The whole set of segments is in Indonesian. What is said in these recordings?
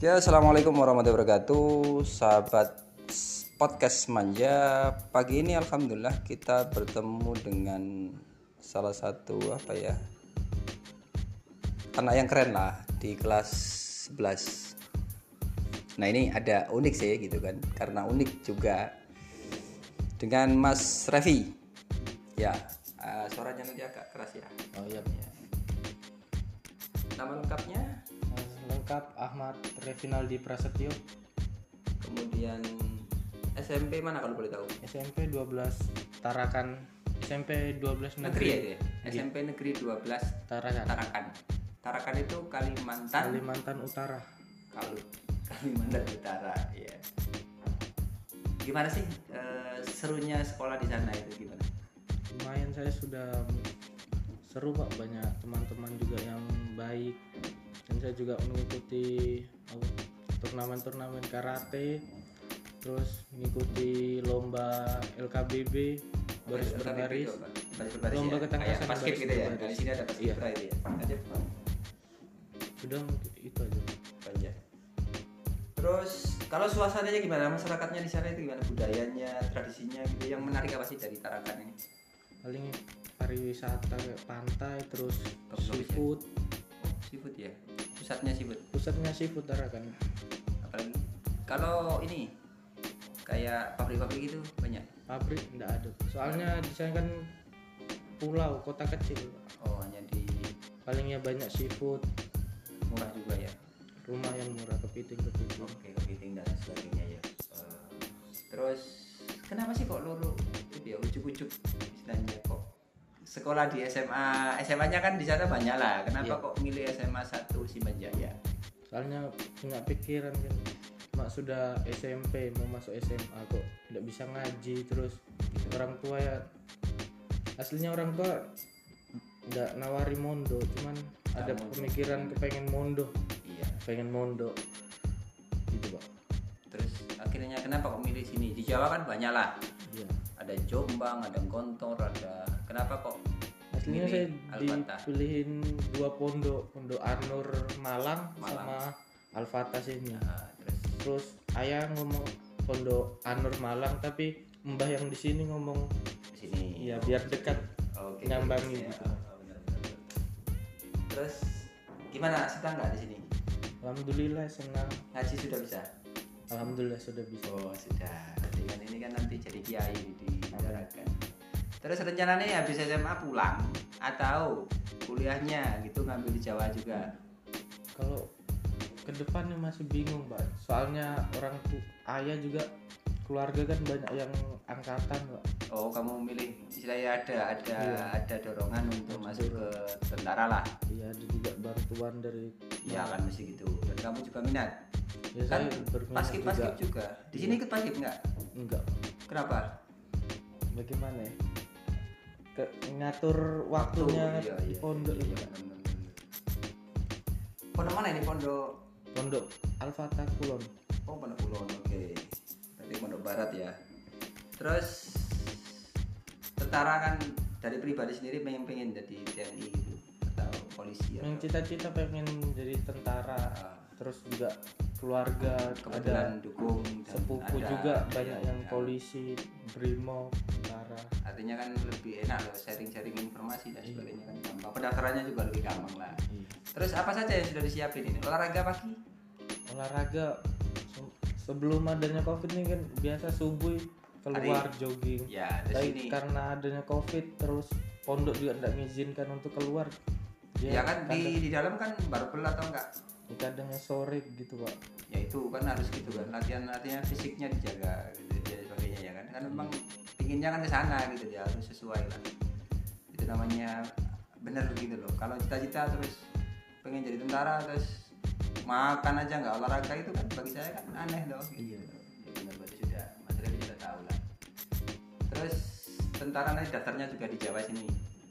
Ya, assalamualaikum warahmatullahi wabarakatuh, sahabat podcast manja. Pagi ini alhamdulillah kita bertemu dengan salah satu apa ya anak yang keren lah di kelas 11. Nah ini ada unik sih gitu kan, karena unik juga dengan Mas Revi. Ya, uh, suaranya nanti agak keras ya. Oh iya. Nama lengkapnya Lengkap Ahmad Revinaldi Prasetyo. Kemudian SMP mana kalau boleh tahu? SMP 12 Tarakan. SMP 12 negeri negeri. ya ya SMP negeri 12 Tarakan. Tarakan. Tarakan itu Kalimantan? Kalimantan Utara. Kalau Kalimantan Utara ya gimana sih eh, serunya sekolah di sana itu gimana? Lumayan saya sudah seru pak. Banyak teman-teman juga yang baik saya juga mengikuti turnamen-turnamen karate terus mengikuti lomba LKBB baris berbaris baris Lomba ya? ketangkasan baris gitu ya di sini ada basket Iya. itu ya Lanjut. sudah itu aja Banyak. Terus kalau suasananya gimana? Masyarakatnya di sana itu gimana? Budayanya, tradisinya gitu yang menarik apa sih dari Tarakan ini? paling pariwisata kayak pantai terus ya. seafood Oh, seafood ya. Pusatnya seafood. pusatnya seafood Tarakan Apalagi kalau ini kayak pabrik-pabrik gitu banyak. pabrik enggak ada. Soalnya di sana kan pulau kota kecil. Oh, hanya di palingnya banyak seafood. Murah juga ya. rumah yang murah kepiting kepiting. Oke, kepiting dan sebagainya ya. Eh, terus kenapa sih kok lulu itu ya ujuk-ujuk istilahnya sekolah di SMA SMA-nya kan di sana banyak lah. Kenapa Iya. kok milih SMA 1 Simanjaya? soalnya punya pikiran kan mak sudah SMP mau masuk SMA kok tidak bisa ngaji terus orang tua ya aslinya orang tua nggak nawari mondo cuman ada mondo. pemikiran kepengen mondo Iya. pengen mondo gitu pak Terus akhirnya kenapa kok milih sini? Di Jawa kan banyak lah. iya Ada Jombang, ada Gontor, ada kenapa kok aslinya saya dipilihin dua pondok pondok Anur Malang, Malang. sama Al-Fatah sini Nah, terus terus ayah ngomong pondok Anur Malang tapi mbah yang di sini ngomong di sini. ya biar dekat Oke. nyambangi gitu. ya. Oh, benar, benar. Terus gimana? Senang nggak di sini? alhamdulillah senang Ngaji sudah bisa? Alhamdulillah sudah bisa Oh sudah. Dengan ini kan nanti jadi kiai di Tarakan. Terus rencananya habis SMA pulang atau kuliahnya gitu ngambil di Jawa juga? kalau ke depannya masih bingung pak soalnya orang tu ayah juga keluarga kan banyak yang angkatan pak Oh kamu milih istilahnya ada ada Iya. ada dorongan untuk masuk ke tentara lah. iya ada juga bantuan dari Iya kan mesti gitu. Dan kamu juga minat. ya Kan paskib juga juga. Di sini ikut paskib nggak? enggak Kenapa? bagaimana ya ke ngatur waktunya Iya, di iya, pondok iya, benar. Pondok mana ini pondok? pondok Al-Fatah Kulon Oh pondok Kulon. Oke. Berarti pondok barat ya. Terus tentara kan dari pribadi sendiri pengen pengen jadi TNI gitu atau polisi yang cita-cita pengen jadi tentara Ah. terus juga keluarga ada kebetulan dukung dan sepupu ada- juga iya, banyak yang iya. polisi brimob tentara artinya kan lebih enak loh sharing-sharing informasi dan sebagainya kan gampang pendaftarannya juga lebih gampang lah Iya. terus apa saja yang sudah disiapin ini olahraga pagi olahraga sebelum adanya covid ini kan biasa subuh keluar jogging. Ya tapi sini. karena adanya covid terus pondok juga tidak mengizinkan untuk keluar. Ya kan di di dalam kan baru pelat atau enggak di kadangnya sore gitu pak. Ya itu kan harus gitu kan. Latihan latihan fisiknya dijaga gitu dan sebagainya ya kan? Kan memang pinginnya kan ke sana gitu ya harus sesuai lah itu namanya bener gitu loh. Kalau cita-cita terus pengen jadi tentara terus makan aja nggak olahraga itu kan bagi saya kan aneh dong. Gitu. ya benar. Berarti sudah mas sudah tahu lah. Terus tentara nanti daftarnya juga di Jawa sini.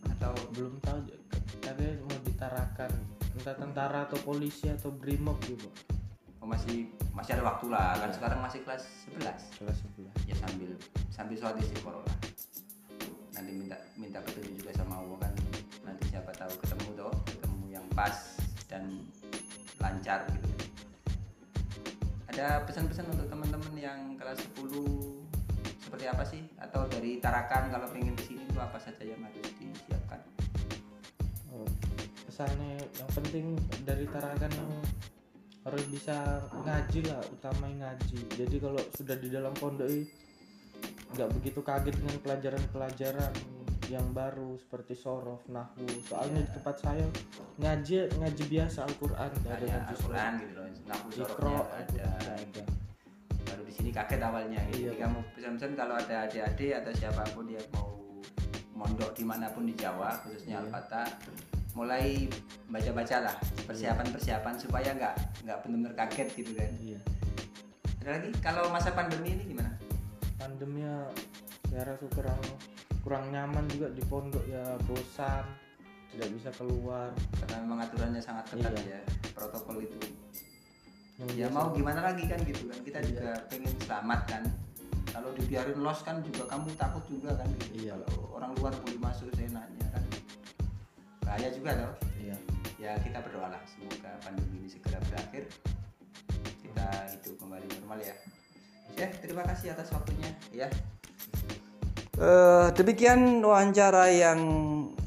Atau belum tahu juga. katanya mau ditarakan. Entah tentara atau polisi atau brimob gitu. Oh, masih masih ada waktu lah. Kan sekarang masih kelas 11 kelas 11 ya sambil sambil sholat istiqoroh lah. Nanti minta minta petunjuk juga sama Allah kan. Nanti siapa tahu ketemu tuh ketemu yang pas dan lancar gitu. Ada pesan-pesan untuk teman-teman yang kelas 10 seperti apa sih? Atau dari Tarakan kalau pengen ke sini itu apa saja yang harus disiapkan? Oh, pesannya yang penting dari Tarakan harus bisa ngaji lah utamanya ngaji. Jadi kalau sudah di dalam pondok nggak begitu kaget dengan pelajaran-pelajaran yang baru seperti sorof nahwu soalnya di tempat saya ngaji ngaji biasa Al-Quran nggak ada ngaji Al-Quran gitu loh Ikro, sorofnya ada ada. baru di sini kaget awalnya gitu. Iya. kamu pesan-pesan kalau ada adik-adik atau siapa pun yang mau mondok di mana pun di Jawa khususnya Iya. Al-Fatah mulai baca-baca lah persiapan-persiapan supaya nggak nggak benar-benar kaget gitu kan iya ada lagi kalau masa pandemi ini gimana pandemnya saya rasa kurang kurang nyaman juga di pondok ya bosan tidak bisa keluar. Karena memang aturannya sangat ketat Iya. ya protokol itu. Yang ya biasa- mau gimana lagi kan gitu kan kita Iya. juga pengen selamat kan. Kalau dibiarin los kan juga kamu takut juga kan gitu. Iya. kalau orang luar boleh masuk seenaknya kan. Bahaya juga loh iya. Ya kita berdoalah. Semoga pandemi ini segera berakhir. Kita hidup kembali normal ya. Ya terima kasih atas waktunya ya Eh, demikian wawancara yang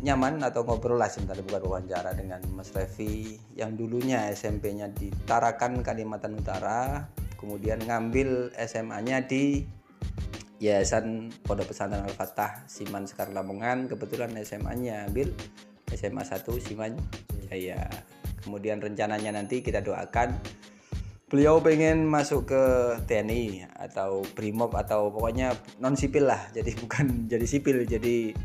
nyaman atau ngobrol lah sebentar bukan wawancara dengan Mas Revi yang dulunya SMP-nya di Tarakan Kalimantan Utara kemudian ngambil SMA-nya di Yayasan Pondok Pesantren Al-Fatah Siman Sekar Lamongan. Kebetulan SMA-nya ambil SMA 1 Siman Jaya. Kemudian rencananya nanti kita doakan beliau pengen masuk ke TNI atau Brimob atau pokoknya non sipil lah. Jadi bukan jadi sipil jadi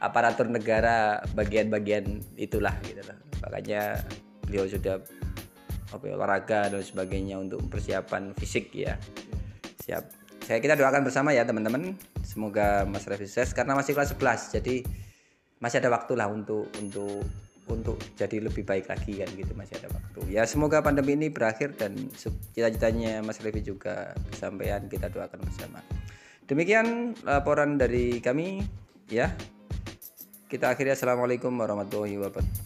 aparatur negara bagian-bagian itulah gitu loh. Makanya beliau sudah apa ya, olahraga dan sebagainya untuk persiapan fisik ya. Siap. Saya kita doakan bersama ya teman-teman. Semoga Mas Revi sukses karena masih kelas 11 jadi masih ada waktu lah untuk untuk untuk jadi lebih baik lagi kan gitu masih ada waktu. Ya semoga pandemi ini berakhir dan cita-citanya Mas Revi juga kesampaian kita doakan bersama. Demikian laporan dari kami ya. Kita akhiri. Assalamualaikum warahmatullahi wabarakatuh